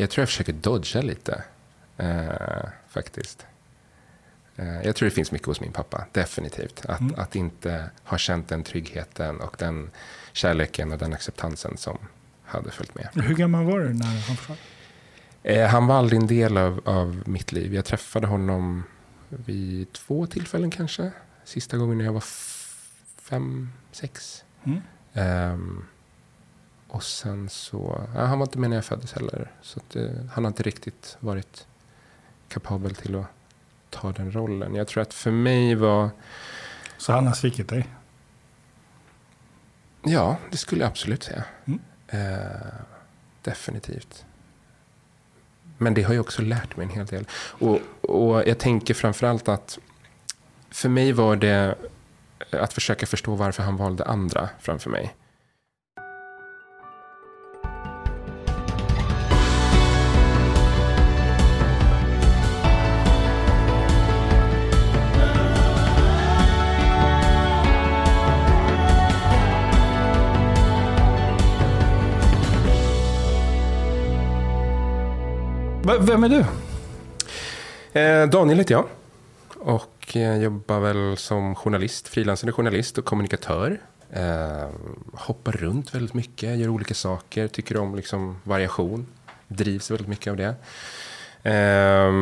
Jag tror jag försöker dodga lite, eh, faktiskt. Eh, jag tror det finns mycket hos min pappa, definitivt. Att, mm. att inte ha känt den tryggheten och den kärleken och den acceptansen som hade följt med. Hur gammal var du när han försvann? Eh, han var aldrig en del av, av mitt liv. Jag träffade honom vid två tillfällen kanske. Sista gången när jag var fem, sex. Mm. Um, och sen så, ja, han var inte med när jag föddes heller. Så att, uh, han har inte riktigt varit kapabel till att ta den rollen. Jag tror att för mig var... Så han har svikit dig? Ja, det skulle jag absolut säga. Mm. Uh, definitivt. Men det har ju också lärt mig en hel del. Och, och jag tänker framförallt att för mig var det att försöka förstå varför han valde andra framför mig. Vem är du? Eh, Daniel heter jag. Och jag jobbar väl som journalist, frilansande journalist och kommunikatör. Eh, hoppar runt väldigt mycket, gör olika saker, tycker om liksom variation. Drivs väldigt mycket av det. Eh,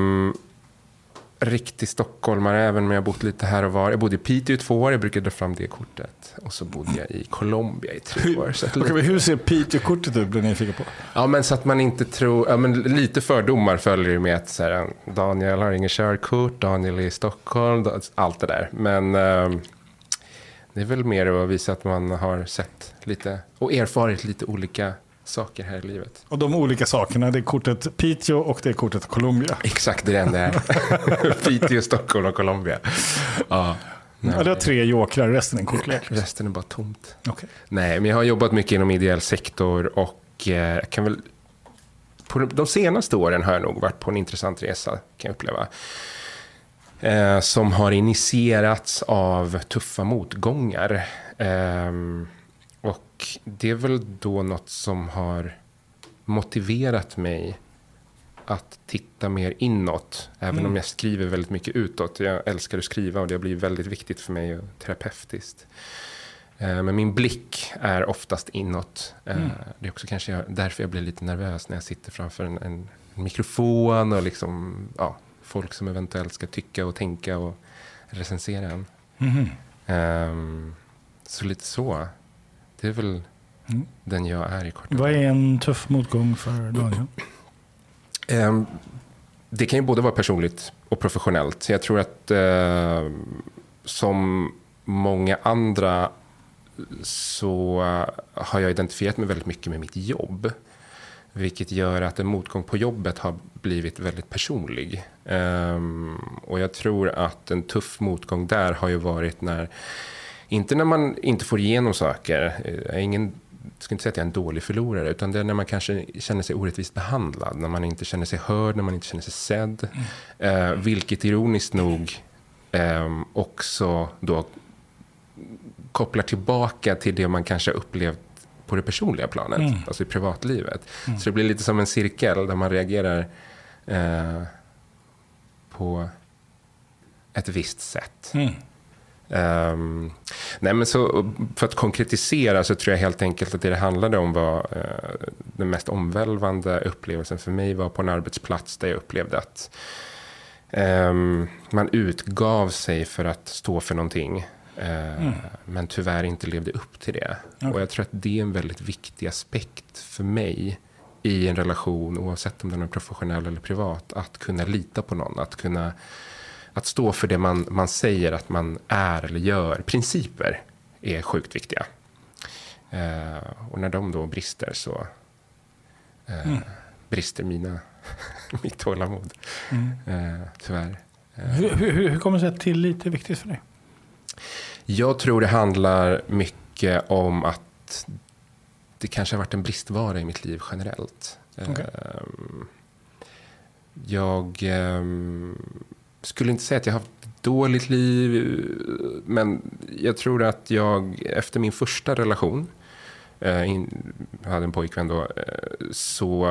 riktig stockholmare, även om jag bott lite här och var. Jag bodde i Piteå i två år, jag brukar dra fram det kortet. Och så bodde jag i Colombia i tre år. Så lite... hur ser Piteå-kortet ut, blir nyfiken på? Ja, men så att man inte tror... Ja, men lite fördomar följer med att så här, Daniel har ingen körkort, Daniel är i Stockholm, allt det där. Men eh, det är väl mer att visa att man har sett lite och erfarit lite olika saker här i livet. Och de olika sakerna, det är kortet Piteå och det är kortet Colombia. Exakt, det är det är. Piteå, Stockholm och Colombia. Ja. Nej. Ja, det har tre jokrar, resten är kortlek. Resten är bara tomt. Okay. Nej, men jag har jobbat mycket inom ideell sektor och eh, kan väl... På de senaste åren har jag nog varit på en intressant resa, kan jag uppleva. Eh, som har initierats av tuffa motgångar. Eh, och det är väl då något som har motiverat mig att titta mer inåt. Även mm. om jag skriver väldigt mycket utåt. Jag älskar att skriva och det blir väldigt viktigt för mig och terapeutiskt. Eh, men min blick är oftast inåt. Eh, mm. Det är också kanske därför jag blir lite nervös när jag sitter framför en, en mikrofon och liksom, ja, folk som eventuellt ska tycka och tänka och recensera en. Mm. Um, så lite så. Det är väl mm. den jag är i kort Vad är en tuff motgång för Daniel? Um, det kan ju både vara personligt och professionellt. Jag tror att uh, som många andra så har jag identifierat mig väldigt mycket med mitt jobb. Vilket gör att en motgång på jobbet har blivit väldigt personlig. Um, och jag tror att en tuff motgång där har ju varit när inte när man inte får igenom saker. Jag, är ingen, ska inte säga att jag är en dålig förlorare. Utan det är när man kanske känner sig orättvist behandlad. När man inte känner sig hörd, när man inte känner sig sedd. Eh, vilket ironiskt nog eh, också då kopplar tillbaka till det man kanske upplevt på det personliga planet. Mm. Alltså i privatlivet. Mm. Så det blir lite som en cirkel där man reagerar eh, på ett visst sätt. Mm. Um, nej men så, för att konkretisera så tror jag helt enkelt att det det handlade om var uh, den mest omvälvande upplevelsen för mig var på en arbetsplats där jag upplevde att um, man utgav sig för att stå för någonting. Uh, mm. Men tyvärr inte levde upp till det. Okay. Och jag tror att det är en väldigt viktig aspekt för mig i en relation, oavsett om den är professionell eller privat, att kunna lita på någon. Att kunna att stå för det man, man säger att man är eller gör. Principer är sjukt viktiga. Eh, och när de då brister så eh, mm. brister mina, mitt tålamod. Mm. Eh, tyvärr. Eh. Hur, hur, hur kommer det sig att tillit är viktigt för dig? Jag tror det handlar mycket om att det kanske har varit en bristvara i mitt liv generellt. Okay. Ehm, jag ehm, skulle inte säga att jag har haft ett dåligt liv, men jag tror att jag efter min första relation, eh, in, hade en pojkvän då, eh, så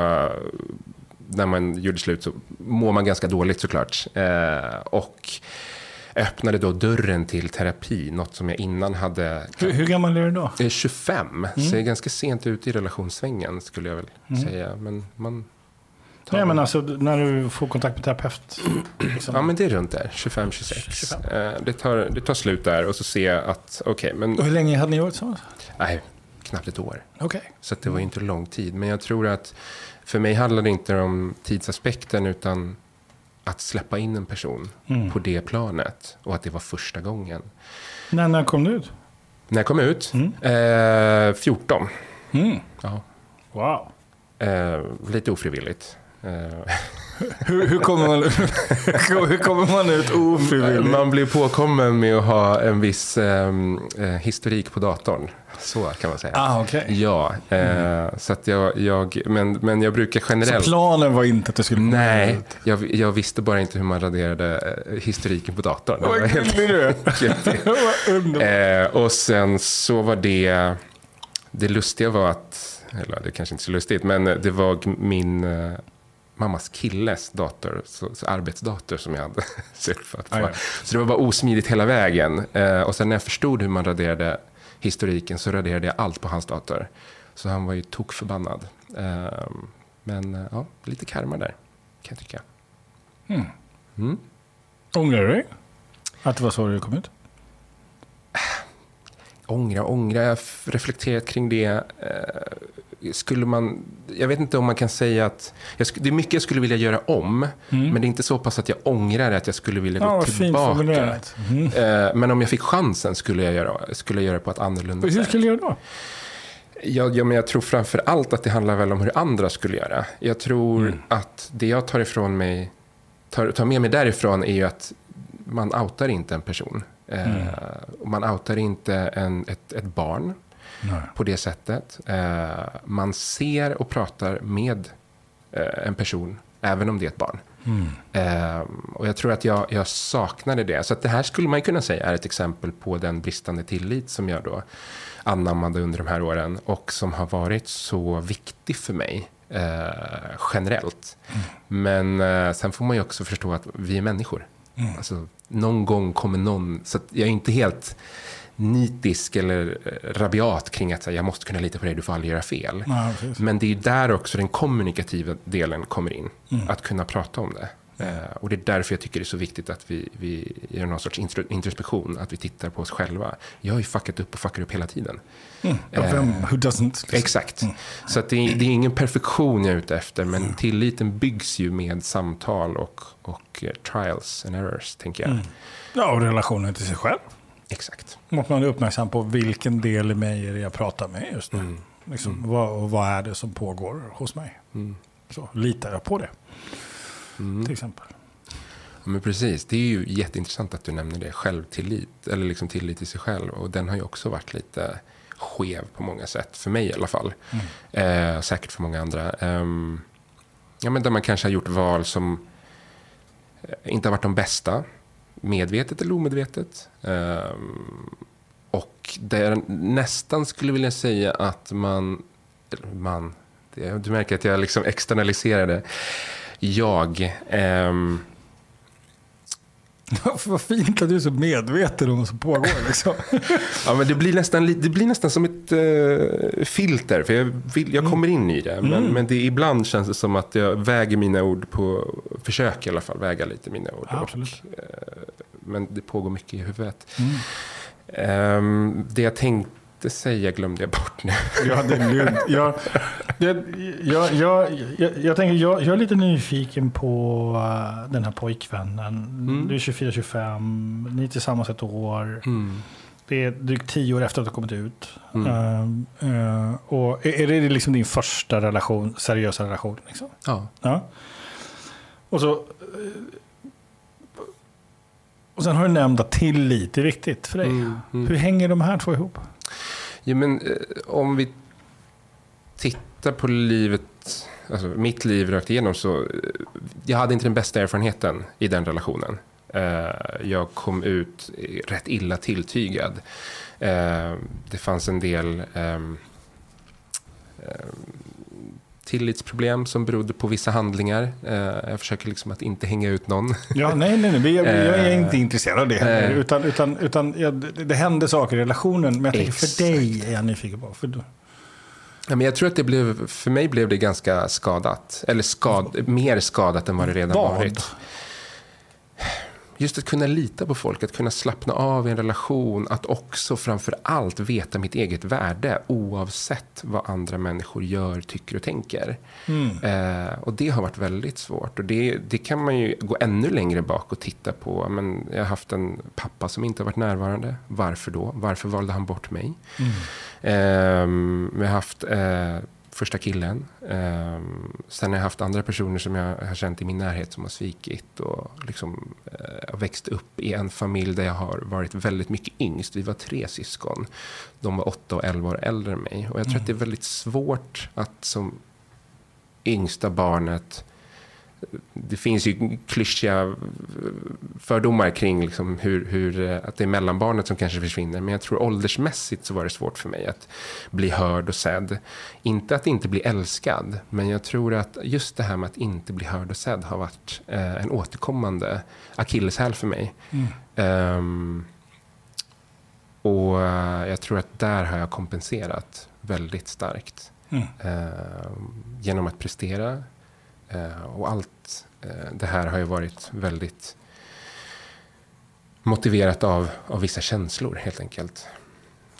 när man gjorde slut så mår man ganska dåligt såklart. Eh, och öppnade då dörren till terapi, något som jag innan hade... Hur, hur gammal är du då? Jag är 25, så jag är ganska sent ute i relationssvängen skulle jag väl säga. Men man Nej, men alltså när du får kontakt med terapeut. Liksom. Ja, men det är runt där, 25-26. 25. Eh, det, tar, det tar slut där och så ser jag att, okej, men Och hur länge hade ni varit tillsammans? nej, knappt ett år. Okej. Så det var inte lång tid. Men jag tror att för mig handlar det inte om tidsaspekten utan att släppa in en person Mm. på det planet och att det var första gången. När, när kom du ut? När jag kom ut? Mm. Eh, 14. Mm. Ja. Wow. Eh, lite ofrivilligt. Eh, Hur, hur, kommer man, hur kommer man ut ofrivilligt? man blir påkommen med att ha en viss ehm, eh, historik på datorn. Så kan man säga. Ah, okej. Ja, eh, så att jag, jag men, men jag brukar Så generellt... planen var inte att du skulle Nej, jag, jag visste bara inte hur man raderade eh, historiken på datorn. Vad gullig du är. eh, och sen så var det... Det lustiga var att... Eller det kanske inte är så lustigt, men det var min mammas killes dator, så, så arbetsdator som jag hade surfat på. Ah. Så det var bara osmidigt hela vägen. Eh, och sen när jag förstod hur man raderade historiken så raderade jag allt på hans dator. Så han var ju tokförbannad. Eh, men ja, lite karma där, kan jag tycka. Mm. Mm. Ångrar du dig? Att det var så du kom ut? Ångra, ångra. Jag har reflekterat kring det. Eh, skulle man... Jag vet inte om man kan säga att... Jag det är mycket jag skulle vilja göra om. Men det är inte så pass att jag ångrar att jag skulle vilja Ja, gå fint tillbaka. Mm. Eh, men om jag fick chansen skulle jag göra, skulle jag göra på ett annorlunda Hur sätt. skulle du göra då? Ja, ja, men jag tror framför allt att det handlar väl om hur andra skulle göra. Jag tror Mm. att det jag tar ifrån mig, tar, tar med mig därifrån är ju att man outar inte en person. Mm. Eh, och man outar inte en, ett, ett barn Nej. på det sättet. Eh, man ser och pratar med eh, en person, även om det är ett barn. Mm. Eh, och jag tror att jag, jag saknade det. Så att det här skulle man kunna säga är ett exempel på den bristande tillit som jag då anammade under de här åren och som har varit så viktig för mig eh, generellt. Men eh, sen får man ju också förstå att vi är människor. Alltså, någon gång kommer någon, så jag är inte helt nitisk eller eh, rabiat kring att säga, jag måste kunna lita på dig, du får aldrig göra fel. Ja. Men det är där också den kommunikativa delen kommer in. Att kunna prata om det. Eh, och det är därför jag tycker det är så viktigt att vi, vi gör någon sorts intro, introspektion. Att vi tittar på oss själva. Jag har ju fuckat upp och fuckar upp hela tiden. Mm. Ja, vem, who doesn't? Exakt. Så att det, är, det är ingen perfektion jag är ute efter. Men tilliten byggs ju med samtal och, och eh, trials and errors, tänker jag. Ja, och relationen till sig själv. Exakt. Måste man vara uppmärksam på vilken del i mig är det jag pratar med just nu. Liksom, vad, och vad är det som pågår hos mig? Så litar jag på det? Till exempel. Ja, men precis. Det är ju jätteintressant att du nämner det. Självtillit, eller liksom tillit till sig själv. Och den har ju också varit lite skev på många sätt. För mig i alla fall. Eh, säkert för många andra. Ehm, ja, men där man kanske har gjort val som eh, inte har varit de bästa. Medvetet eller omedvetet. Ehm, och där nästan skulle vilja säga att man... Man, det, du märker att jag liksom externaliserade. Jag... ehm, Vad fint att du är så medveten om vad som pågår. Liksom. Ja, men det, blir nästan, det blir nästan som ett eh, filter, för jag, vill, jag kommer in i det. Men, men det, ibland känns det som att jag väger mina ord på, försöker i alla fall väga lite mina ord. Ja, absolut. Och, eh, men det pågår mycket i huvudet. Mm. Ehm, det jag tänkte säga glömde jag bort nu. Ja, det. Jag, jag, jag, jag, jag, tänker, jag, jag är lite nyfiken på uh, den här pojkvännen. Du är 24-25, ni är tillsammans ett år. Mm. Det är drygt tio år efter att du kommit ut. Mm. Uh, uh, och är, är det liksom din första relation, seriösa relation? Liksom? Ja. Ja. Och så... eh, Och sen har du nämnt att tillit är viktigt för dig. Mm, mm. Hur hänger de här två ihop? Ja, men, eh, om vi tittar på livet, alltså mitt liv rakt igenom så, eh, jag hade inte den bästa erfarenheten i den relationen. Eh, jag kom ut eh, rätt illa tilltygad. Eh, det fanns en del ehm, ehm, tillitsproblem som berodde på vissa handlingar. Eh, jag försöker liksom att inte hänga ut någon. Ja, nej, nej, nej. Jag, jag är eh, inte intresserad av det heller. Utan, utan, utan ja, det, det hände saker i relationen. Men jag tänker för dig är jag nyfiken på. För Ja, men jag tror att det blev, för mig blev det ganska skadat. Eller skad, mer skadat än vad det redan vad? varit just att kunna lita på folk, att kunna slappna av i en relation, att också framför allt veta mitt eget värde oavsett vad andra människor gör, tycker och tänker. Mm. Eh, och det har varit väldigt svårt. Och det, det kan man ju gå ännu längre bak och titta på. Men jag har haft en pappa som inte har varit närvarande. Varför då? Varför valde han bort mig? Mm. Eh, vi har haft eh, första killen. Um, sen har jag haft andra personer som jag har känt i min närhet som har svikit. Och liksom, uh, växt upp i en familj där jag har varit väldigt mycket yngst. Vi var tre syskon. De var åtta och elva år äldre än mig. Och jag tror mm. att det är väldigt svårt att som yngsta barnet det finns ju klyschiga fördomar kring liksom hur, hur, att det är mellanbarnet som kanske försvinner. Men jag tror åldersmässigt så var det svårt för mig att bli hörd och sedd. Inte att inte bli älskad, men jag tror att just det här med att inte bli hörd och sedd har varit eh, en återkommande akilleshäl för mig. Mm. Um, och uh, jag tror att där har jag kompenserat väldigt starkt. Mm. Uh, genom att prestera, Eh, och allt eh, det här har ju varit väldigt motiverat av, av vissa känslor helt enkelt.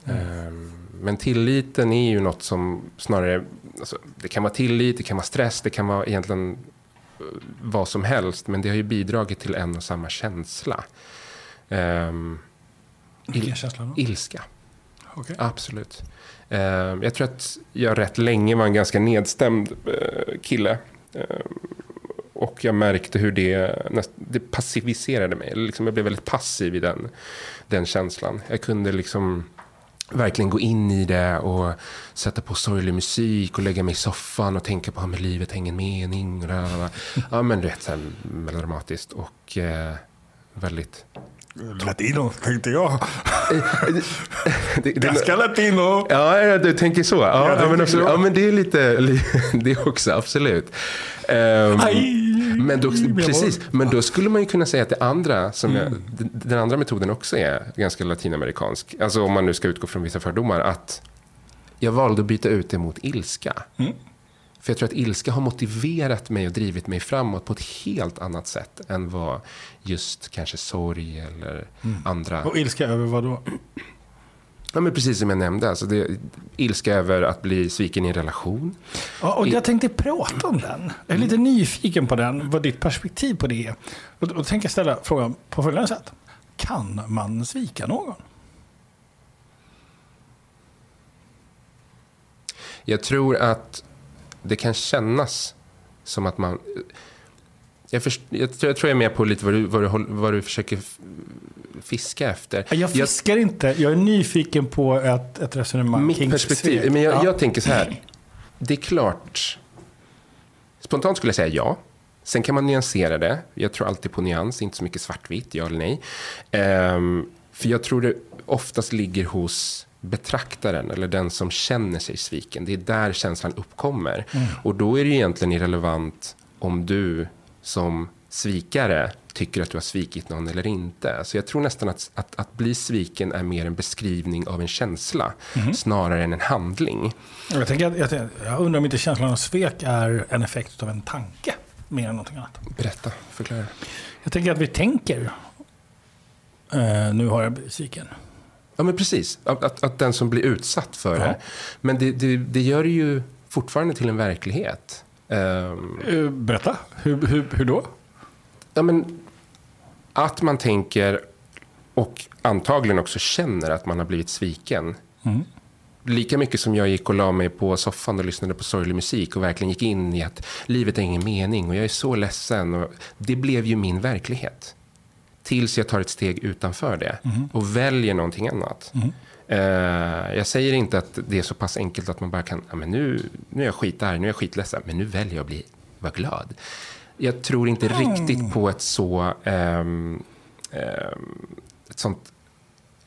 Mm. Men tilliten är ju något som snarare, alltså, det kan vara tillit, det kan vara stress, det kan vara egentligen eh, vad som helst. Men det har ju bidragit till en och samma känsla. Um, Vilken känsla då? Ilska. Okay. Absolut. Um, jag tror att jag rätt länge var en ganska nedstämd uh, kille. Ehm, och jag märkte hur det, det passiviserade mig. Liksom jag blev väldigt passiv i den, den känslan. Jag kunde liksom verkligen gå in i det och sätta på sorglig musik och lägga mig i soffan och tänka på att livet har ingen mening. Och ja, men du vet så här melodramatiskt och eh, väldigt Latino, tänkte jag. Ganska latino. Ja, du tänker så. Ja, ja, men, absolut. ja men det är lite, det också, absolut. Um, men då, precis, men då skulle man ju kunna säga att det andra, som jag, mm. den andra metoden också är ganska latinamerikansk. Alltså om man nu ska utgå från vissa fördomar. Att jag valde att byta ut det mot ilska. Mm. För jag tror att ilska har motiverat mig och drivit mig framåt på ett helt annat sätt än vad just kanske sorg eller mm. andra... Och ilska över vad då? Ja, men precis som jag nämnde. Alltså det, ilska över att bli sviken i en relation. Ja, och jag tänkte prata om den. Jag är lite nyfiken på den, vad ditt perspektiv på det är. Och då tänker jag ställa frågan på följande sätt. Kan man svika någon? Jag tror att det kan kännas som att man... Jag, först, jag, jag, tror jag är med på lite vad du, vad du, vad du försöker fiska efter. Jag fiskar jag, inte. Jag är nyfiken på ett, ett resonemang Mitt perspektiv. Men jag, ja. jag tänker så här. Det är klart. Spontant skulle jag säga ja. Sen kan man nyansera det. Jag tror alltid på nyans, inte så mycket svartvitt, ja eller nej. Um, för jag tror det oftast ligger hos betraktaren eller den som känner sig sviken. Det är där känslan uppkommer. Mm. Och då är det egentligen irrelevant om du som svikare tycker att du har svikit någon eller inte. Så jag tror nästan att, att, att bli sviken är mer en beskrivning av en känsla mm. snarare än en handling. Jag, tänker, jag, jag undrar om inte känslan av svek är en effekt av en tanke mer än någonting annat. Berätta, förklara. Jag tänker att vi tänker, uh, nu har jag blivit sviken. Ja, men precis. Att, att, att den som blir utsatt för ja. det. Men det, det, det, gör det ju fortfarande till en verklighet. Um, Berätta. Hur, hur, hur då? Ja, men, att man tänker och antagligen också känner att man har blivit sviken. Mm. Lika mycket som jag gick och la mig på soffan och lyssnade på sorglig musik och verkligen gick in i att livet har ingen mening och jag är så ledsen. Och det blev ju min verklighet. Tills jag tar ett steg utanför det mm. och väljer någonting annat. Mm. Uh, jag säger inte att det är så pass enkelt att man bara kan, ja, men nu, nu är jag skitarg, nu är jag skitledsen, men nu väljer jag att bli, vara glad. Jag tror inte mm. riktigt på ett så, um, um, ett sånt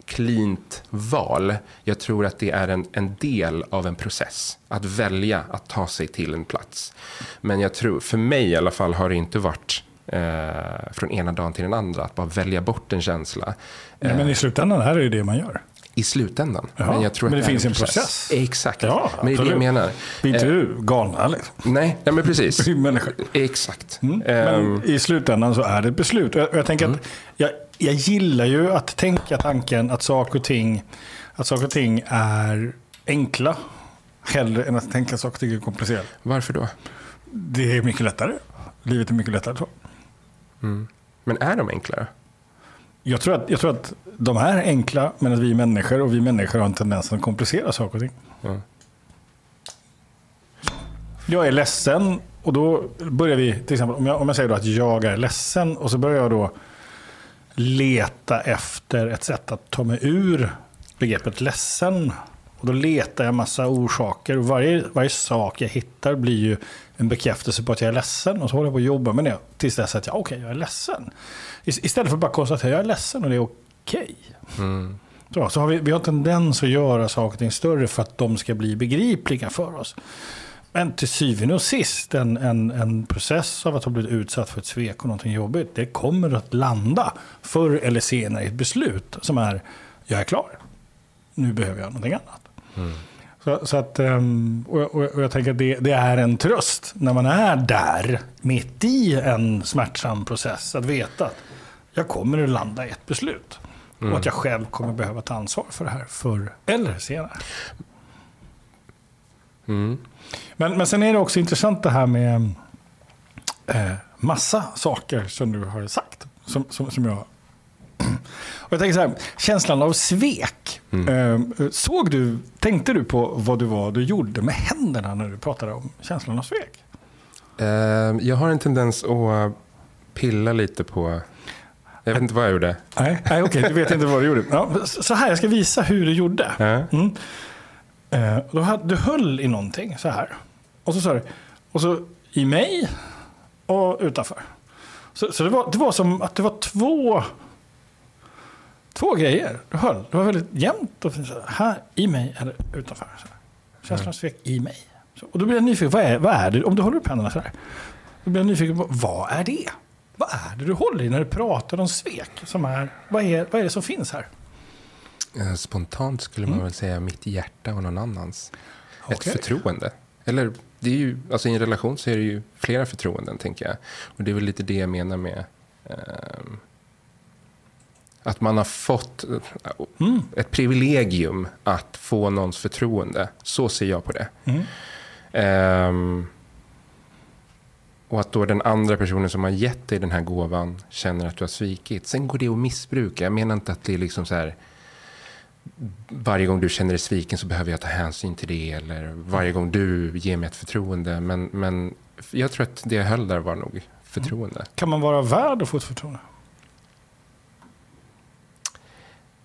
cleant val. Jag tror att det är en, en del av en process. Att välja att ta sig till en plats. Men jag tror, för mig i alla fall, har det inte varit eh, från ena dagen till den andra. Att bara välja bort en känsla. Nej, men i slutändan är det ju det man gör. I slutändan. Jaha, men jag tror men att det är finns en process. Exakt. Ja, men det är det jag menar. Vi är inte Eh, du galna liksom. nej, nej, men precis. Människor. Exakt. Mm. Ehm, Men i slutändan så är det ett beslut. Jag, jag tänker att jag, jag gillar ju att tänka tanken att saker och ting, att saker och ting är enkla. Hellre än att tänka saker och ting är komplicerade. varför då? Det är mycket lättare. Livet är mycket lättare så. Men är de enklare? Jag tror, att, jag tror att de är enkla, men att vi är människor och vi människor har en tendens att komplicera saker och ting. Ja. Jag är ledsen och då börjar vi, till exempel om jag, om jag säger då att jag är ledsen och så börjar jag då leta efter ett sätt att ta mig ur begreppet ledsen. Och då letar jag massa orsaker och varje, varje sak jag hittar blir ju en bekräftelse på att jag är ledsen. Och så håller jag på att jobba med det tills dess att jag, okej, jag är ledsen. Is- Istället för att bara konstatera att jag är ledsen och det är okej. Mm. Så, så har vi, vi har tendens att göra saker och ting större för att de ska bli begripliga för oss. Men till syvende och sist, en, en, en process av att ha blivit utsatt för ett svek och någonting jobbigt, det kommer att landa förr eller senare i ett beslut som är, jag är klar. Nu behöver jag någonting annat. Så, så att, ehm, och, och, och jag tänker att det, det är en tröst när man är där, mitt i en smärtsam process, att veta att jag kommer att landa i ett beslut. Och att jag själv kommer behöva ta ansvar för det här förr eller senare. Mm. Men, men sen är det också intressant det här med eh, massa saker som du har sagt. Som, som, som jag... Och jag tänker så här, känslan av svek. Eh, såg du, tänkte du på vad du var du gjorde med händerna när du pratade om känslan av svek? Ehm, jag har en tendens att pilla lite på... Jag vet inte vad jag gjorde. Nej, nej okej, du vet inte vad du gjorde. Ja, så här, jag ska visa hur du gjorde. Mm. Eh, hade, du höll i någonting så här. Och så sa du, och så i mig och utanför. Så, så det, var, det var som att det var två, två grejer du höll. Det var väldigt jämnt. Och så här, i mig eller utanför. Så här. Känslan av svek i mig. Så, och då blir jag nyfiken, vad är, vad är det? Om du håller upp händerna så här. Då blir jag nyfiken på, vad är det? Vad är det du håller i när du pratar om svek? Som är, vad, är, vad är det som finns här? Eh, Spontant skulle man väl säga mitt hjärta och någon annans. Ett Okej. förtroende. Eller det är ju, alltså i en relation så är det ju flera förtroenden tänker jag. Och det är väl lite det jag menar med ehm, att man har fått Mm. ett privilegium att få någons förtroende. Så ser jag på det. Mm. Ehm, och att då den andra personen som har gett dig den här gåvan känner att du har svikit. Sen går det att missbruka. Jag menar inte att det är liksom så här. Varje gång du känner dig sviken så behöver jag ta hänsyn till det. Eller varje gång du ger mig ett förtroende. Men, men jag tror att det jag höll där var nog förtroende. Kan man vara värd att få ett förtroende?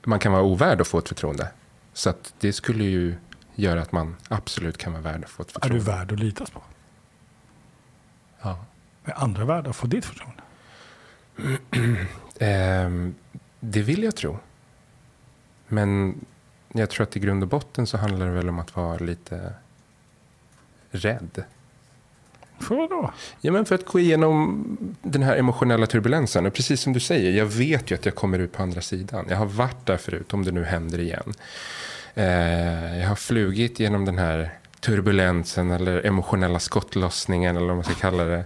Man kan vara ovärd att få ett förtroende. Så det skulle ju göra att man absolut kan vara värd att få ett Är du förtroende. värd att litas på? Ja. Är andra värda att få ditt förtroende? Ehm, det vill jag tro. Men jag tror att i grund och botten så handlar det väl om att vara lite rädd. För vad då? Ja, men för att gå igenom den här emotionella turbulensen. Och precis som du säger, jag vet ju att jag kommer ut på andra sidan. Jag har varit där förut, om det nu händer igen. Eh, jag har flugit genom den här turbulensen eller emotionella skottlossningen eller vad man ska kalla det.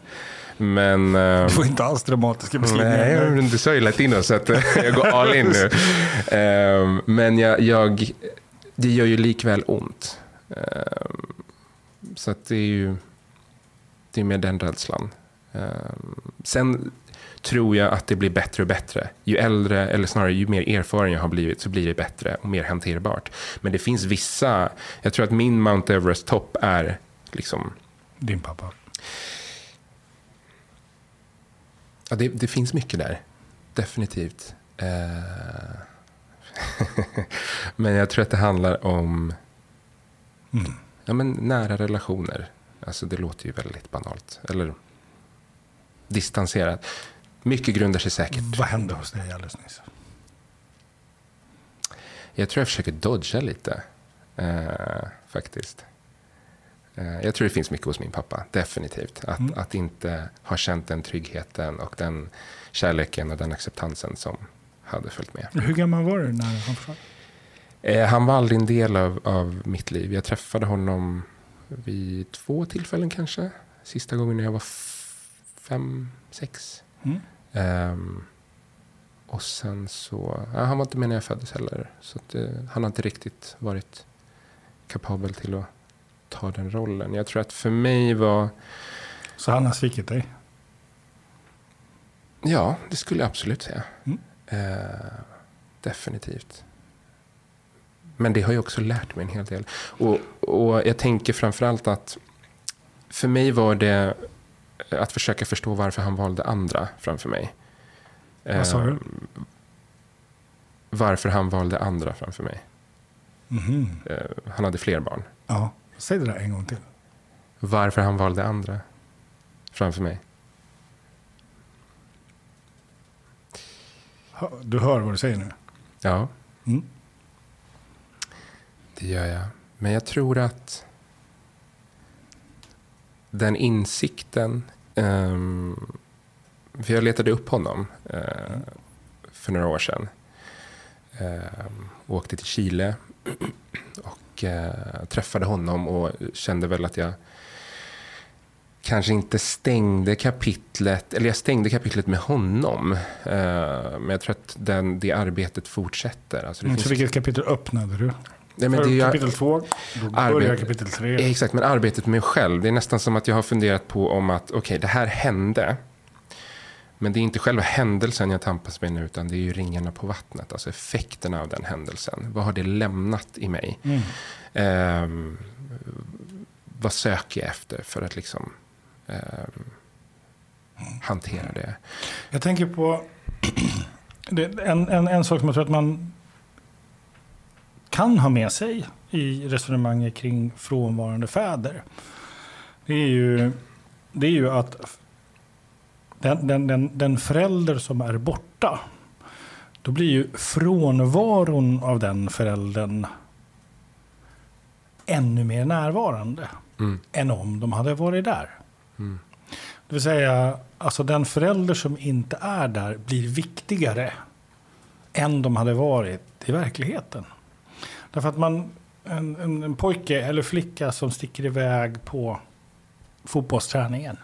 Men... ehm, Du får inte alls dramatiska beskrivningar. Nej, du sa ju latino så att eh, jag går all in nu. Ehm, men jag, jag, det gör ju likväl ont. Ehm, så att det är ju det är med den rädslan. Ehm, sen tror jag att det blir bättre och bättre. Ju äldre, eller snarare ju mer erfaren jag har blivit så blir det bättre och mer hanterbart. Men det finns vissa, jag tror att min Mount Everest-topp är liksom Din pappa. Ja, det, det finns mycket där. Definitivt. Eh, men jag tror att det handlar om Mm. ja, men nära relationer. Alltså det låter ju väldigt banalt. Eller distanserat. Mycket grundar sig säkert. Vad hände hos dig alldeles nyss? Jag tror jag försöker dodga lite, eh, faktiskt. Eh, jag tror det finns mycket hos min pappa, definitivt. Att, mm. att inte ha känt den tryggheten och den kärleken och den acceptansen som hade följt med. Hur gammal var du när han försvann? Eh, han var aldrig en del av, av mitt liv. Jag träffade honom vid två tillfällen kanske. Sista gången när jag var fem, sex. Mm. Um, och sen så, ja, han var inte med när jag föddes heller. Så att, uh, han har inte riktigt varit kapabel till att ta den rollen. Jag tror att för mig var... Så han har svikit dig? Ja, det skulle jag absolut säga. Mm. Uh, definitivt. Men det har ju också lärt mig en hel del. Och, och jag tänker framförallt att för mig var det att försöka förstå varför han valde andra framför mig. Vad sa du? Eh, varför han valde andra framför mig. Mm. Han hade fler barn. Ja, säg det där en gång till. Varför han valde andra framför mig. Du hör vad du säger nu? Ja. Mm. Det gör jag. Men jag tror att den insikten... Um, för jag letade upp honom uh, för några år sedan. Uh, åkte till Chile och uh, träffade honom och kände väl att jag kanske inte stängde kapitlet, eller jag stängde kapitlet med honom. men jag tror att den, det arbetet fortsätter. Alltså det mm, finns... Så vilket kapitel öppnade du? Nej, men det är kapitel två, då börjar kapitel tre. Exakt, men arbetet med mig själv. Det är nästan som att jag har funderat på om att okej, okay, det här hände. Men det är inte själva händelsen jag tampas med nu, utan det är ju ringarna på vattnet. Alltså effekterna av den händelsen. Vad har det lämnat i mig? Mm. Um, vad söker jag efter för att liksom um, hantera det? Jag tänker på en, en, en sak som jag tror att man kan ha med sig i resonemanget kring frånvarande fäder. Det är ju, det är ju att den, den, den, den förälder som är borta, då blir ju frånvaron av den föräldern ännu mer närvarande mm. än om de hade varit där. Mm. Det vill säga, alltså den förälder som inte är där blir viktigare än de hade varit i verkligheten. Därför att man, en, en, en pojke eller flicka som sticker iväg på fotbollsträningen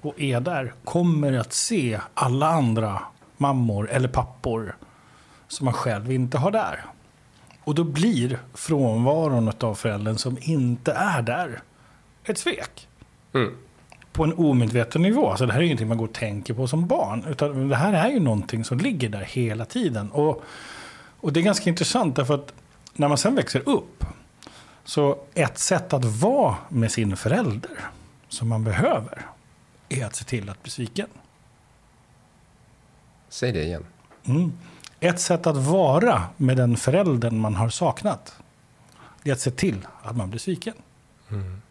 och är där kommer att se alla andra mammor eller pappor som man själv inte har där. Och då blir frånvaron av föräldern som inte är där ett svek. Mm. På en omedveten nivå. Alltså det här är ingenting man går och tänker på som barn. Utan det här är ju någonting som ligger där hela tiden. Och, och det är ganska intressant därför att när man sen växer upp, så ett sätt att vara med sin förälder som man behöver är att se till att bli sviken. Säg det igen. Mm. Ett sätt att vara med den föräldern man har saknat är att se till att man blir sviken. Mm.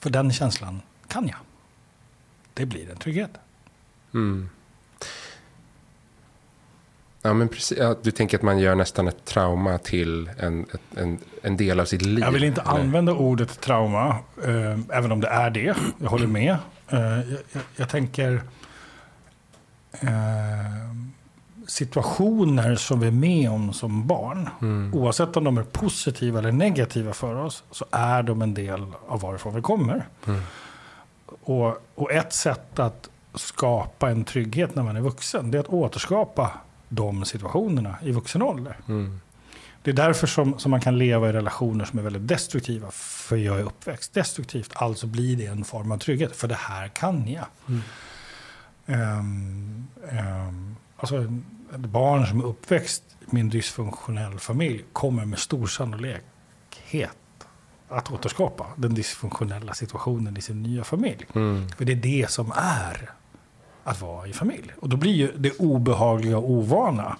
För den känslan kan jag. Det blir en trygghet. Mm. Ja, men precis, ja, du tänker att man gör nästan ett trauma till en, en, en del av sitt liv? Jag vill inte eller? använda ordet trauma, eh, även om det är det. Jag håller med. Eh, jag, jag, jag, tänker eh, situationer som vi är med om som barn, mm. oavsett om de är positiva eller negativa för oss, så är de en del av varifrån vi kommer. Mm. Och, och ett sätt att skapa en trygghet när man är vuxen, det är att återskapa de situationerna i vuxen ålder. Mm. Det är därför som, som man kan leva i relationer som är väldigt destruktiva. För jag är uppväxt destruktivt, alltså blir det en form av trygghet. För det här kan jag. Mm. Um, um, alltså, ett barn som är uppväxt med en dysfunktionell familj kommer med stor sannolikhet att återskapa den dysfunktionella situationen i sin nya familj. Mm. För det är det som är att vara i familj. Och då blir ju det obehagliga och ovana,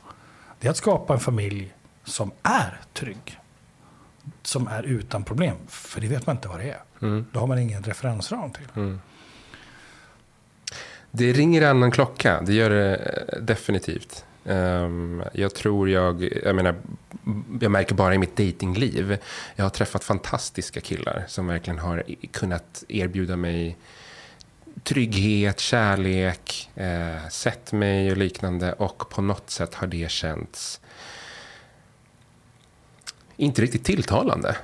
det är att skapa en familj som är trygg. Som är utan problem. För det vet man inte vad det är. Mm. Då har man ingen referensram till. Mm. Det ringer en annan klocka, det gör det eh, definitivt. Um, jag tror jag, jag menar, jag märker bara i mitt datingliv. Jag har träffat fantastiska killar som verkligen har kunnat erbjuda mig trygghet, kärlek, eh, sett mig och liknande. Och på något sätt har det känts inte riktigt tilltalande.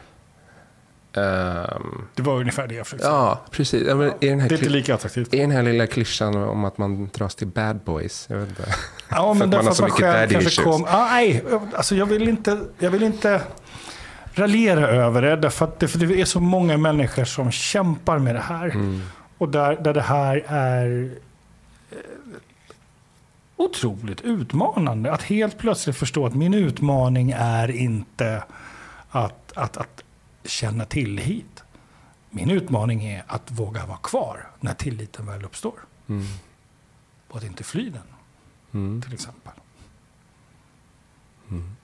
Um, det var ungefär det jag försökte säga. Ja, precis. Ja, är den här det är inte lika attraktivt. Är den här lilla klyschan om att man dras till bad boys? Jag vet inte. Ja, men för att man så mycket daddy issues. Kom, ah, nej, alltså jag vill inte... Jag vill inte raljera över det. Därför att det, för det är så många människor som kämpar med det här. Mm. Och där, där det här är eh, otroligt utmanande. Att helt plötsligt förstå att min utmaning är inte att, att, att känna tillit. Min utmaning är att våga vara kvar när tilliten väl uppstår. Mm. Och att inte fly den, mm. till exempel. Mm.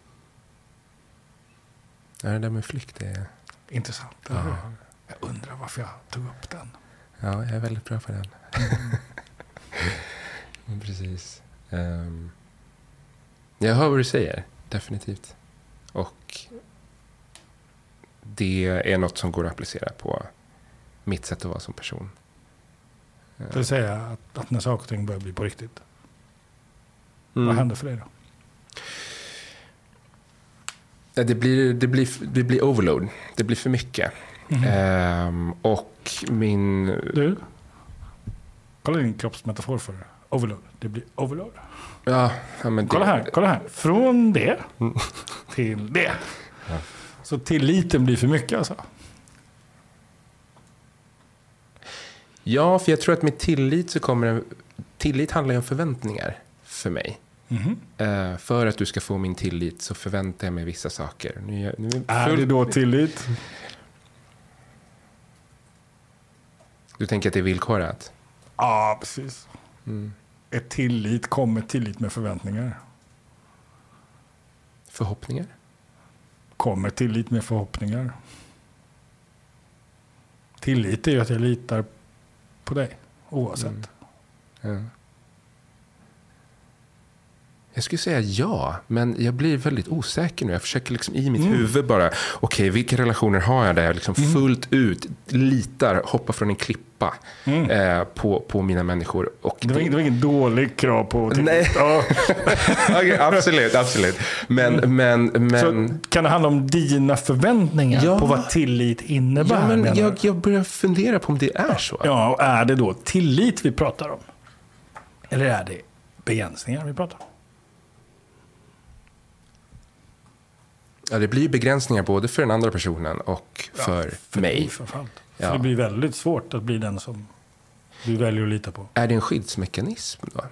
Ja, det där med flykt är... Intressant. Ja. Jag undrar varför jag tog upp den. Ja, jag är väldigt bra på den. Mm. Precis. Um, jag hör vad du säger, definitivt. Och det är något som går att applicera på mitt sätt att vara som person. Det vill säga att, att när saker och ting börjar bli på riktigt. Mm. Vad händer för dig då? Det blir, det, blir, det blir overload. Det blir för mycket. Mm. Ehm, och min... Du, kolla din kroppsmetafor för det. Overload. Det blir overload. Ja, ja men kolla, det... här, kolla här. Från det till det. Ja. Så tilliten blir för mycket alltså? Ja, för jag tror att med tillit så kommer en, Tillit handlar ju om förväntningar för mig. Mm -hmm. uh, för att du ska få min tillit så förväntar jag mig vissa saker. Nu, nu är, är det då tillit? Du tänker att det är villkorat? Ja, precis. Mm. Ett tillit kommer tillit med förväntningar. Förhoppningar? kommer tillit med förhoppningar. Tillit är ju att jag litar på dig oavsett. Mm. Ja. Jag skulle säga ja, men jag blir väldigt osäker nu. Jag försöker liksom i mitt mm. huvud bara, okej, okay, vilka relationer har jag där jag liksom mm. fullt ut litar, hoppar från en klippa mm. eh, på, på mina människor. Och det, var, det var inget dåligt krav på tillit. Nej, okay, absolut, absolut. Men, mm. men, men... Så kan det handla om dina förväntningar ja. på vad tillit innebär? Ja, men jag, jag börjar fundera på om det är så. Ja, och är det då tillit vi pratar om? Eller är det begränsningar vi pratar om? Ja, det blir begränsningar både för den andra personen och för, ja, för mig. För ja. det blir väldigt svårt att bli den som du väljer att lita på. Är det en skyddsmekanism då?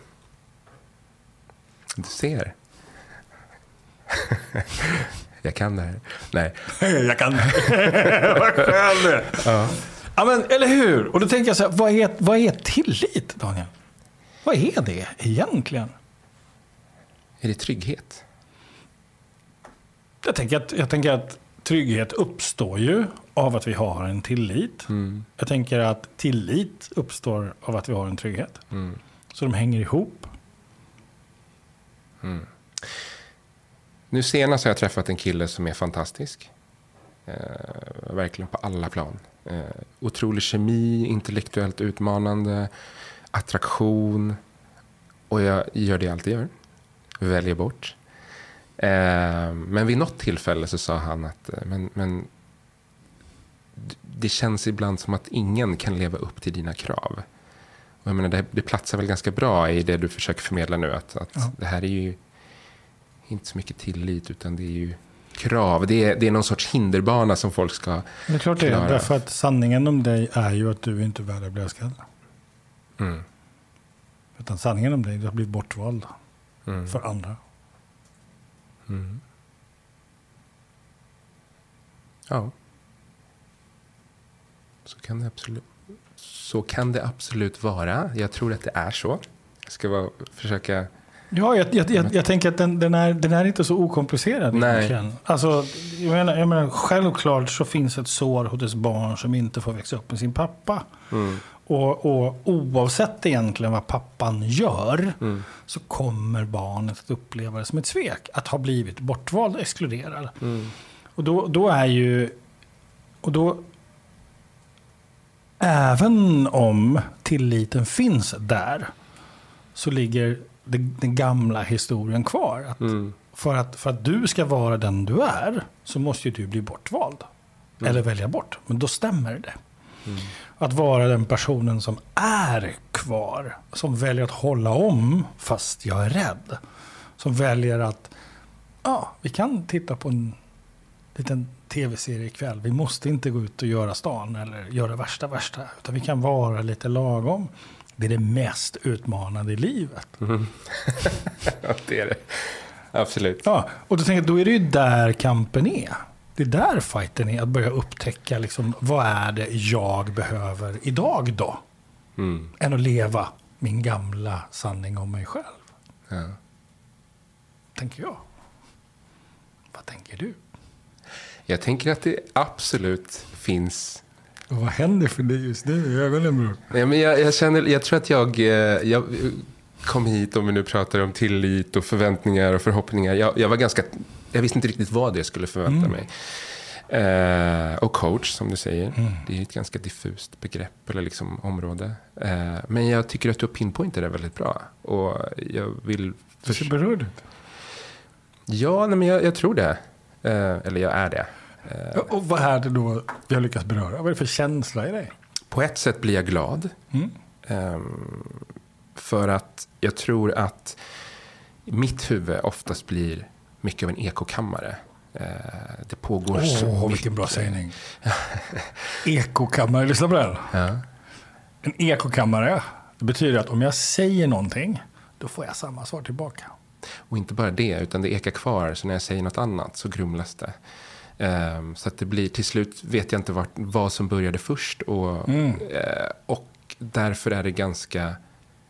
Du ser. Jag kan det här. Nej. jag kan det. Vad skön det ja. ja, men Eller hur? Och då tänker jag så här, vad är, vad är tillit, Daniel? Vad är det egentligen? Är det trygghet? Jag tänker, att, jag tänker att trygghet uppstår ju av att vi har en tillit. Mm. Jag tänker att tillit uppstår av att vi har en trygghet. Mm. Så de hänger ihop. Mm. Nu senast har jag träffat en kille som är fantastisk. Eh, verkligen på alla plan. Eh, otrolig kemi, intellektuellt utmanande, attraktion. Och jag gör det jag alltid gör. Väljer bort. Eh, men vid något tillfälle så sa han att eh, men, men, det känns ibland som att ingen kan leva upp till dina krav. Och jag menar, det, det platsar väl ganska bra i det du försöker förmedla nu. Att, att ja. Det här är ju inte så mycket tillit utan det är ju krav. Det är, det är någon sorts hinderbana som folk ska Det är klart det är. Därför att sanningen om dig är ju att du inte är värd att bli älskad. Mm. Utan sanningen om dig är att du har blivit bortvald mm. för andra. Mm. Ja. Så kan, det absolut, så kan det absolut vara. Jag tror att det är så. Jag ska bara försöka Ja, jag, jag, jag, jag tänker att den, den, är, den är inte så okomplicerad Nej. egentligen. Alltså, jag menar, jag menar, självklart så finns ett sår hos ett barn som inte får växa upp med sin pappa. Mm. Och, och oavsett egentligen vad pappan gör Mm. så kommer barnet att uppleva det som ett svek. Att ha blivit bortvald och exkluderad. Mm. Och då, då är ju... Och då... Även om tilliten finns där så ligger den gamla historien kvar. Att Mm. för, att, för att du ska vara den du är så måste ju du bli bortvald. Eller välja bort. Men då stämmer det. Att vara den personen som är kvar. Som väljer att hålla om fast jag är rädd. Som väljer att ja, vi kan titta på en liten tv-serie ikväll. Vi måste inte gå ut och göra stan eller göra värsta värsta. Utan vi kan vara lite lagom. Det är det mest utmanande i livet. Ja, det är det. Absolut. Ja, och då tänker jag, då är det ju där kampen är. Det är där fighten är, att börja upptäcka liksom, vad är det jag behöver idag då? Mm. Än att leva min gamla sanning om mig själv, Ja. tänker jag. Vad tänker du? Jag tänker att det absolut finns Och vad händer för dig just nu i ögonen bror? Nej, men jag, jag, känner, jag tror att jag, eh, jag kom hit, om vi nu pratar om tillit och förväntningar och förhoppningar. Jag, jag var ganska, jag visste inte riktigt vad jag skulle förvänta mig. Eh, och coach, som du säger. Det är ett ganska diffust begrepp eller liksom område. Eh, men jag tycker att du har pinpointat det väldigt bra. Och jag vill... Du ser berörd ut. Ja, nej, men jag, jag tror det. Eh, eller jag är det. Eh, Och vad är det då vi har lyckats beröra? Vad är det för känsla i dig? På ett sätt blir jag glad. Mm. Ehm, för att jag tror att mitt huvud oftast blir mycket av en ekokammare. Eh, det pågår så Åh, mycket. vilken bra sägning. Ekokammare, lyssna på den. Ja. En ekokammare, det betyder att om jag säger någonting, då får jag samma svar tillbaka. Och inte bara det, utan det ekar kvar. Så när jag säger något annat så grumlas det. Ehm, så att det blir, till slut vet jag inte vart, vad som började först. Och, Mm. eh, och därför är det ganska,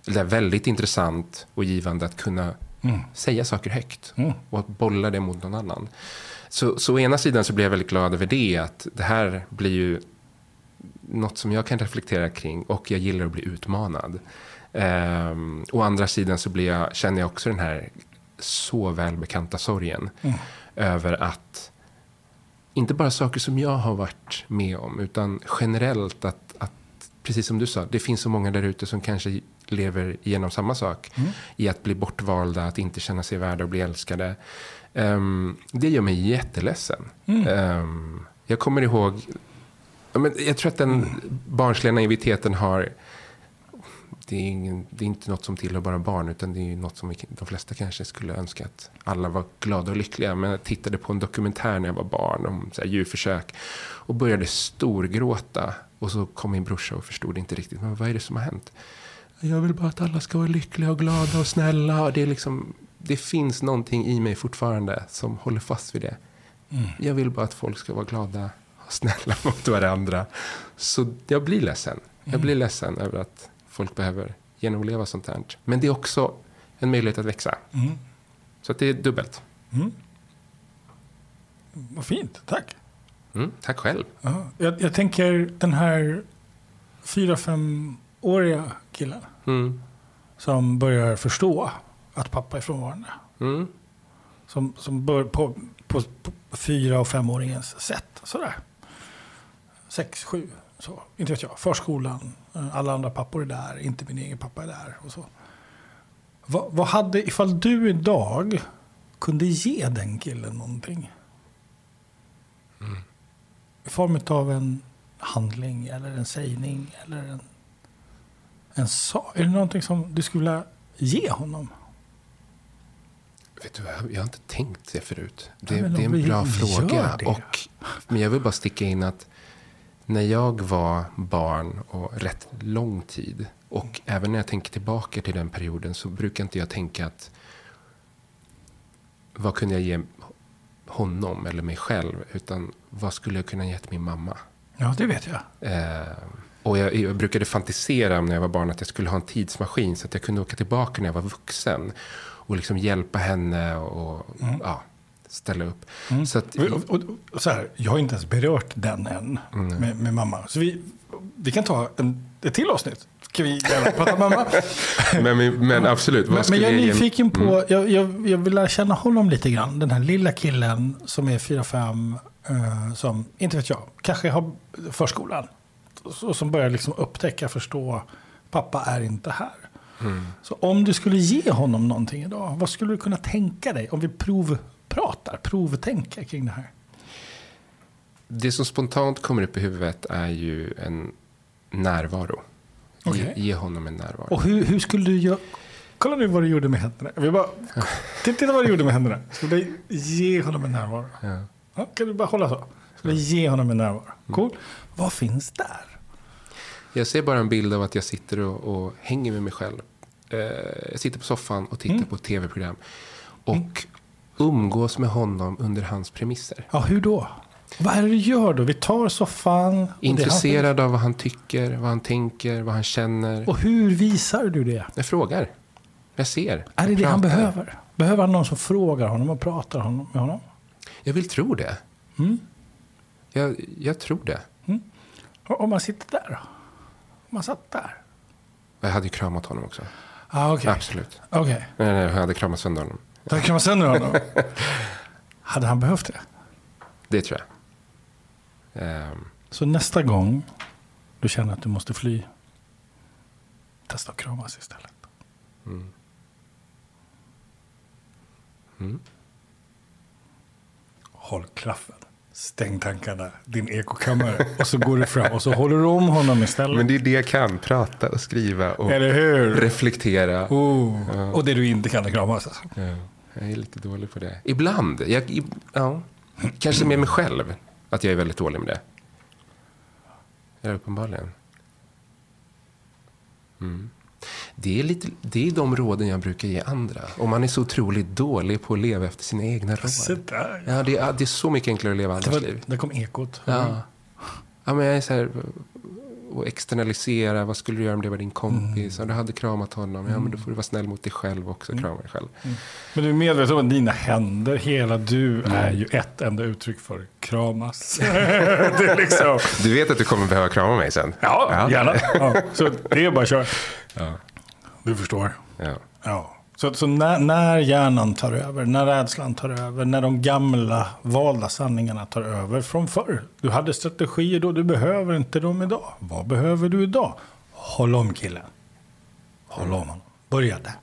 eller väldigt intressant och givande att kunna Mm. säga saker högt. Mm. och att bolla det mot någon annan. Så, så å ena sidan så blir jag väldigt glad över det, att det här blir ju något som jag kan reflektera kring och jag gillar att bli utmanad. Ehm, å andra sidan så blir jag, känner jag också den här så välbekanta sorgen Mm. över att inte bara saker som jag har varit med om, utan generellt att, att precis som du sa, det finns så många där ute som kanske lever igenom samma sak. Mm. I att bli bortvalda, att inte känna sig värda och bli älskade. Ehm, det gör mig jätteledsen. Mm. Ehm, jag kommer ihåg, men jag tror att den barnsliga naiviteten har det är, ingen, det är inte något som tillhör bara barn, utan det är något som de flesta kanske skulle önska att alla var glada och lyckliga. Men jag tittade på en dokumentär när jag var barn om så här, djurförsök och började storgråta. Och så kom min brorsa och förstod inte riktigt, men vad är det som har hänt? Jag vill bara att alla ska vara lyckliga och glada och snälla. Och det, är liksom, det finns någonting i mig fortfarande som håller fast vid det. Mm. Jag vill bara att folk ska vara glada och snälla mot varandra. Så jag blir ledsen. Jag blir ledsen över att folk behöver genomleva sånt här. Men det är också en möjlighet att växa. Mm. Så att det är dubbelt. Mm. Vad fint, tack. Mm, tack själv. Ja, jag, jag tänker den här fyra, femåriga killen Mm, som börjar förstå att pappa är frånvarande. mm, Som, som bör på, på, på fyra och femåringens sätt. Sådär. Sex, sju, så. Inte vet jag. Förskolan. Alla andra pappor är där. Inte min egen pappa är där. Och så. Vad, vad hade, ifall du idag kunde ge den killen någonting? I form av en handling eller en sägning eller en, en sak. Är det någonting som du skulle vilja ge honom? Vet du vad, jag har inte tänkt det förut. Det, men det är en bra fråga. det. Och, men jag vill bara sticka in att när jag var barn och rätt lång tid och även när jag tänker tillbaka till den perioden så brukar inte jag tänka att vad kunde jag ge honom eller mig själv utan vad skulle jag kunna ge till min mamma? Ja, det vet jag. Eh, och jag, jag brukade fantisera om när jag var barn att jag skulle ha en tidsmaskin så att jag kunde åka tillbaka när jag var vuxen. och liksom hjälpa henne och Mm. ja, ställa upp. Så att, Och, och, och, så här, jag har inte ens berört den än med, med mamma. Så vi, vi kan ta en, ett till avsnitt. Kan vi prata mamma? men, men, men absolut, Men, men jag är nyfiken på, Mm. jag, jag, jag vill lära känna honom lite grann. Den här lilla killen som är 4-5, eh, som, inte vet jag, kanske har förskolan. Och som börjar liksom upptäcka, förstå, pappa är inte här. Mm. Så om du skulle ge honom någonting idag, vad skulle du kunna tänka dig? Om vi provpratar, provtänker kring det här. Det som spontant kommer upp i huvudet är ju en närvaro. Okej. Ge, ge honom en närvaro. Och hur, hur skulle du göra? Kolla nu vad du gjorde med händerna. Vi bara, titta vad du gjorde med händerna. Skulle du ge honom en närvaro? Ja. Ja, kan du bara hålla så? Skulle ge honom en närvaro? Mm. Cool. Vad finns där? Jag ser bara en bild av att jag sitter och, och hänger med mig själv. Eh, jag sitter på soffan och tittar Mm. på tv-program. Och umgås med honom under hans premisser. Ja, hur då? Vad är det du gör då? Vi tar soffan. Intresserad av vad han tycker, vad han tänker, vad han känner. Och hur visar du det? Jag frågar. Jag ser. Är det det han Pratar. behöver? Behöver han någon som frågar honom och pratar honom, med honom? Jag vill tro det. Mm. Jag, jag tror det. Och Om man sitter där då? Om man satt där? Jag hade ju kramat honom också. Ah, Okej, Absolut. okej. Nej, nej, jag hade kramat sönder honom. Då kan man sönder honom. Hade han behövt det? Det tror jag. Ehm, Så nästa gång du känner att du måste fly, testa att kramas istället. mm. Håll klaffen. Stäng tankarna, din ekokammare. Och så går du fram och så håller du om honom istället. Men det är det jag kan. Prata och skriva och reflektera. Oh. Och det du inte kan är kramas. Alltså. Ja, jag är lite dålig på det. Ibland. Jag, i, ja, kanske med mig själv. Att jag är väldigt dålig med det. Ja, uppenbarligen. Mm. Det, är lite, det är de råden jag brukar ge andra. Om man är så otroligt dålig på att leva efter sina egna råd. där. Ja, det, är, det är så mycket enklare att leva Det andras liv. där kom ekot. Ja. ja, men jag är så här... Och externalisera, vad skulle du göra om det var din kompis? Om du hade kramat honom, ja men då får du vara snäll mot dig själv också, krama dig själv. Men du är medveten om att dina händer, hela du, är ju ett enda uttryck för kramas. liksom... Du vet att du kommer behöva krama mig sen? Ja, gärna. Ja, så det är bara att köra. Ja. Du förstår. ja. Ja. Så, så när, när hjärnan tar över, när rädslan tar över, när de gamla valda sanningarna tar över från förr. Du hade strategier då, du behöver inte dem idag. Vad behöver du idag? Håll om killen. Håll om honom. Börja där.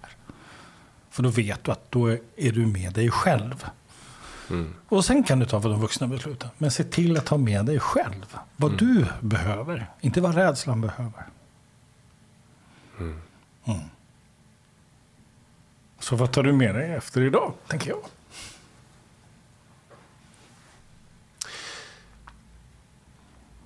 För då vet du att då är, du med dig själv. Och sen kan du ta för de vuxna besluten. Men se till att ta med dig själv. Vad du behöver. Inte vad rädslan behöver. Mm. Så vad tar du med dig efter idag, tänker jag?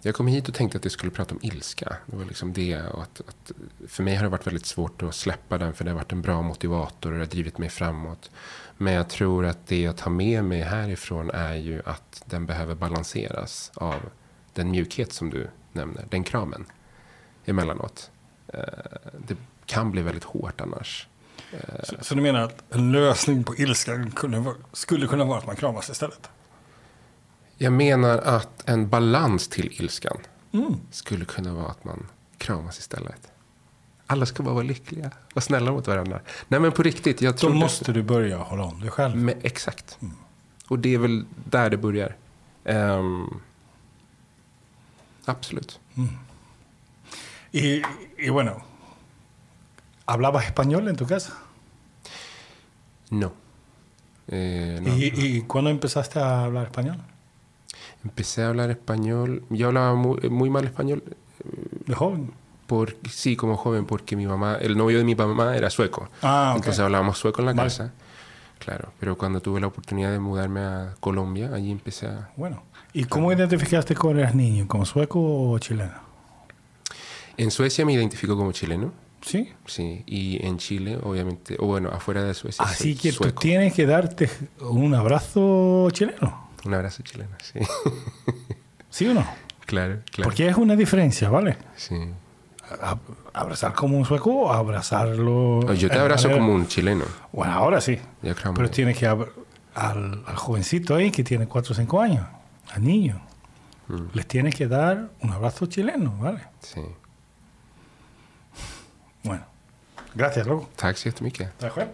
Jag kom hit och tänkte att jag skulle prata om ilska. Det var liksom det. Och att, att, för mig har det varit väldigt svårt att släppa den. För det har varit en bra motivator och det har drivit mig framåt. Men jag tror att det jag tar med mig härifrån är ju att den behöver balanseras av den mjukhet som du nämner. Den kramen emellanåt. Eh, det kan bli väldigt hårt annars. Så, så du menar att en lösning på ilskan kunde, vara- skulle kunna vara att man kramas istället? Jag menar att en balans till ilskan skulle kunna vara att man kramas istället. Alla ska bara vara lyckliga och snälla mot varandra. Nej men på riktigt, jag Då tror... måste du börja hålla om dig själv. Men, exakt. Och det är väl där det börjar. Ehm, absolut. Y, y bueno, ¿hablabas español en tu casa? No. Eh, no. ¿Y, y cuándo empezaste a hablar español? Empecé a hablar español. Yo hablaba muy, muy mal español. ¿De joven? Por, sí, como joven, porque mi mamá, el novio de mi mamá era sueco. Ah, ok. Entonces hablábamos sueco en la Vale. casa. Claro, pero cuando tuve la oportunidad de mudarme a Colombia, allí empecé a... Bueno, ¿y cómo identificaste cuando eras niño? ¿Como sueco o chileno? En Suecia me identifico como chileno, Sí. sí, y en Chile, obviamente, o bueno, afuera de Suecia. Así que tú tienes que darte un abrazo chileno. Un abrazo chileno, sí. ¿Sí o no? claro, claro. Porque es una diferencia, ¿vale? Sí. a- abrazar como un sueco o abrazarlo. Yo te abrazo manera- como un chileno. Bueno, ahora sí. Yo creo Pero que- tienes que ab- al, al jovencito ahí que tiene 4 o 5 años, al niño, Mm. les tienes que dar un abrazo chileno, ¿vale? Sí. Gracias, loco. Tack så jättemycket. Tack själv.